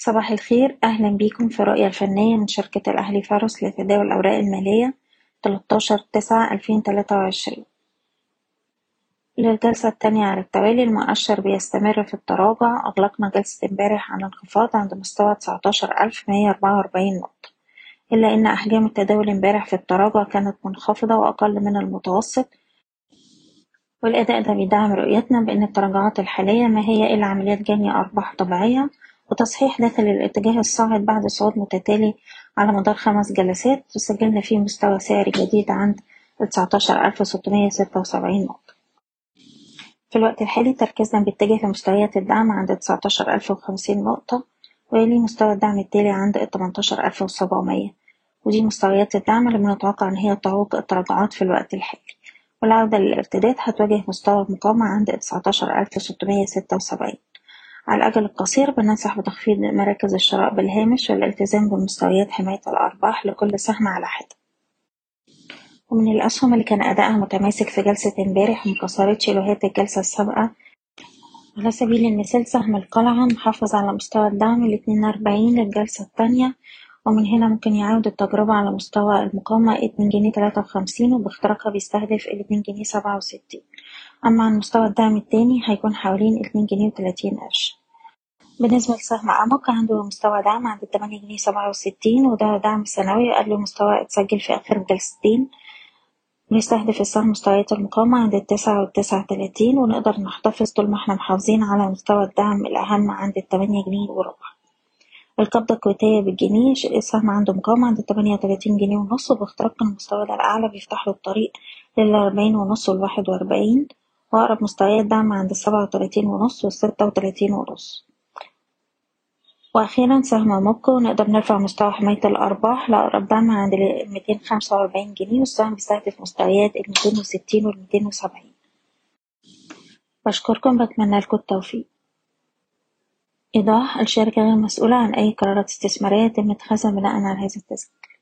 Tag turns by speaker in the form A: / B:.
A: صباح الخير. أهلا بيكم في الرؤية الفنية من شركة الأهلي فارس لتداول الأوراق المالية تلتاشر تسعة ألفين تلاتة وعشرين. للجلسة التانية على التوالي المؤشر بيستمر في التراجع. أغلقنا جلسة امبارح على انخفاض عند مستوى تسعتاشر ألف مية أربعة وأربعين نقطة. إلا إن أحجام التداول امبارح في التراجع كانت منخفضة وأقل من المتوسط. والأداء ده بيدعم رؤيتنا بأن التراجعات الحالية ما هي إلا عمليات جني أرباح طبيعية. وتصحيح داخل الاتجاه الصاعد بعد صعود متتالي على مدار خمس جلسات وسجلنا فيه مستوى سعري جديد عند 19676 نقطة. في الوقت الحالي تركيزنا بيتجه لمستويات الدعم عند 19050 نقطة ويلي مستوى الدعم التالي عند 18700 ودي مستويات الدعم اللي بنتوقع إن هي تعوق التراجعات في الوقت الحالي. والعودة للارتداد هتواجه مستوى المقاومة عند 19676 على الأجل القصير بننصح بتخفيض مراكز الشراء بالهامش والالتزام بمستويات حماية الأرباح لكل سهم على حدة ومن الأسهم اللي كان أدائها متماسك في جلسة امبارح ومكسرتش لوهات الجلسة السابقة على سبيل المثال سهم القلعة محافظ على مستوى الدعم الاتنين وأربعين للجلسة التانية ومن هنا ممكن يعود التجربة على مستوى المقاومة اتنين جنيه تلاتة وخمسين وباختراقها بيستهدف الاتنين جنيه سبعة وستين. أما عن مستوى الدعم التاني هيكون حوالين اتنين جنيه وتلاتين قرش. بالنسبة لسهم أموك عنده مستوى دعم عند تمانية جنيه سبعة وستين وده دعم سنوي قبل مستوى اتسجل في آخر جلستين بيستهدف السهم مستويات المقاومة عند التسعة والتسعة تلاتين ونقدر نحتفظ طول ما إحنا محافظين على مستوى الدعم الأهم عند التمانية جنيه وربع. القبضة الكويتية بالجنيه السهم عنده مقاومة عند تمانية وتلاتين جنيه ونص وباختراق المستوى ده الأعلى بيفتح له الطريق للأربعين ونص والواحد وأربعين وأقرب مستويات دعم عند السبعة وتلاتين ونص والستة وتلاتين ونص. وأخيرا سهم موبكو نقدر نرفع مستوى حماية الأرباح. لأقرب دعم عند خمسة وأربعين جنيه والسهم بيستهدف مستويات الميتين وستين والميتين وسبعين. بشكركم بتمنى لكم التوفيق. إيضاح الشركة غير مسؤولة عن أي قرارات استثمارية يتم اتخاذها بناء على هذا التسجيل.